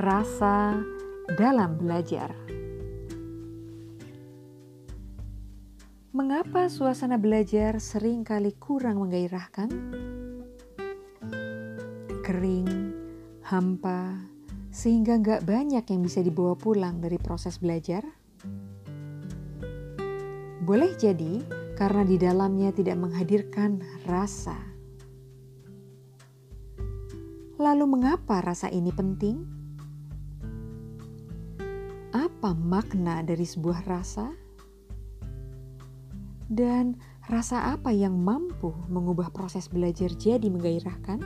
rasa dalam belajar. Mengapa suasana belajar sering kali kurang menggairahkan? Kering, hampa, sehingga nggak banyak yang bisa dibawa pulang dari proses belajar? Boleh jadi karena di dalamnya tidak menghadirkan rasa. Lalu mengapa rasa ini penting? Apa makna dari sebuah rasa? Dan rasa apa yang mampu mengubah proses belajar jadi menggairahkan?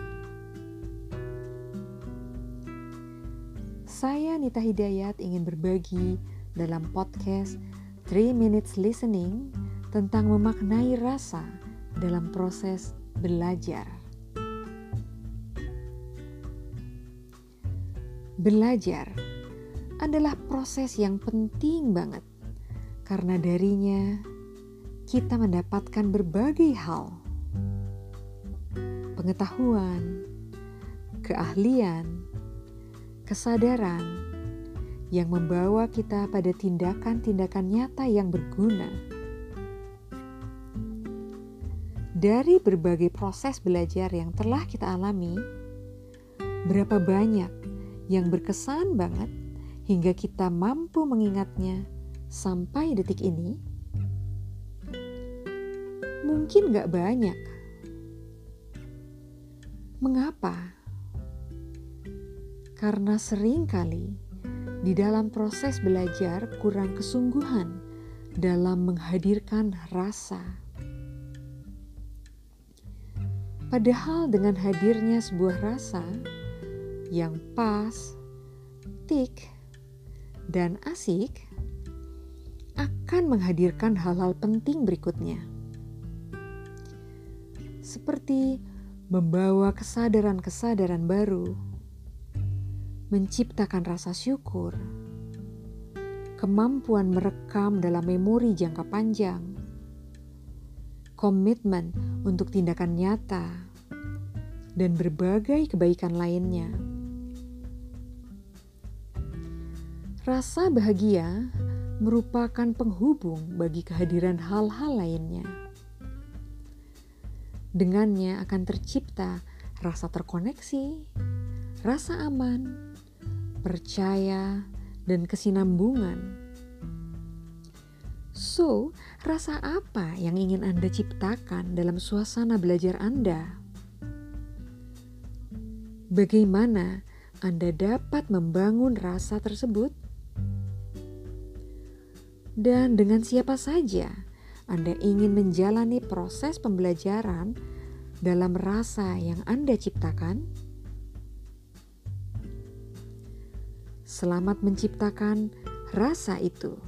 Saya Nita Hidayat ingin berbagi dalam podcast 3 Minutes Listening tentang memaknai rasa dalam proses belajar. Belajar adalah proses yang penting banget karena darinya kita mendapatkan berbagai hal, pengetahuan, keahlian, kesadaran yang membawa kita pada tindakan-tindakan nyata yang berguna. Dari berbagai proses belajar yang telah kita alami, berapa banyak yang berkesan banget hingga kita mampu mengingatnya sampai detik ini? Mungkin gak banyak. Mengapa? Karena sering kali di dalam proses belajar kurang kesungguhan dalam menghadirkan rasa. Padahal dengan hadirnya sebuah rasa yang pas, tik, dan asik akan menghadirkan hal-hal penting berikutnya seperti membawa kesadaran-kesadaran baru, menciptakan rasa syukur, kemampuan merekam dalam memori jangka panjang, komitmen untuk tindakan nyata, dan berbagai kebaikan lainnya. Rasa bahagia merupakan penghubung bagi kehadiran hal-hal lainnya Dengannya akan tercipta rasa terkoneksi, rasa aman, percaya, dan kesinambungan. So, rasa apa yang ingin Anda ciptakan dalam suasana belajar Anda? Bagaimana Anda dapat membangun rasa tersebut? Dan dengan siapa saja anda ingin menjalani proses pembelajaran dalam rasa yang Anda ciptakan? Selamat menciptakan rasa itu.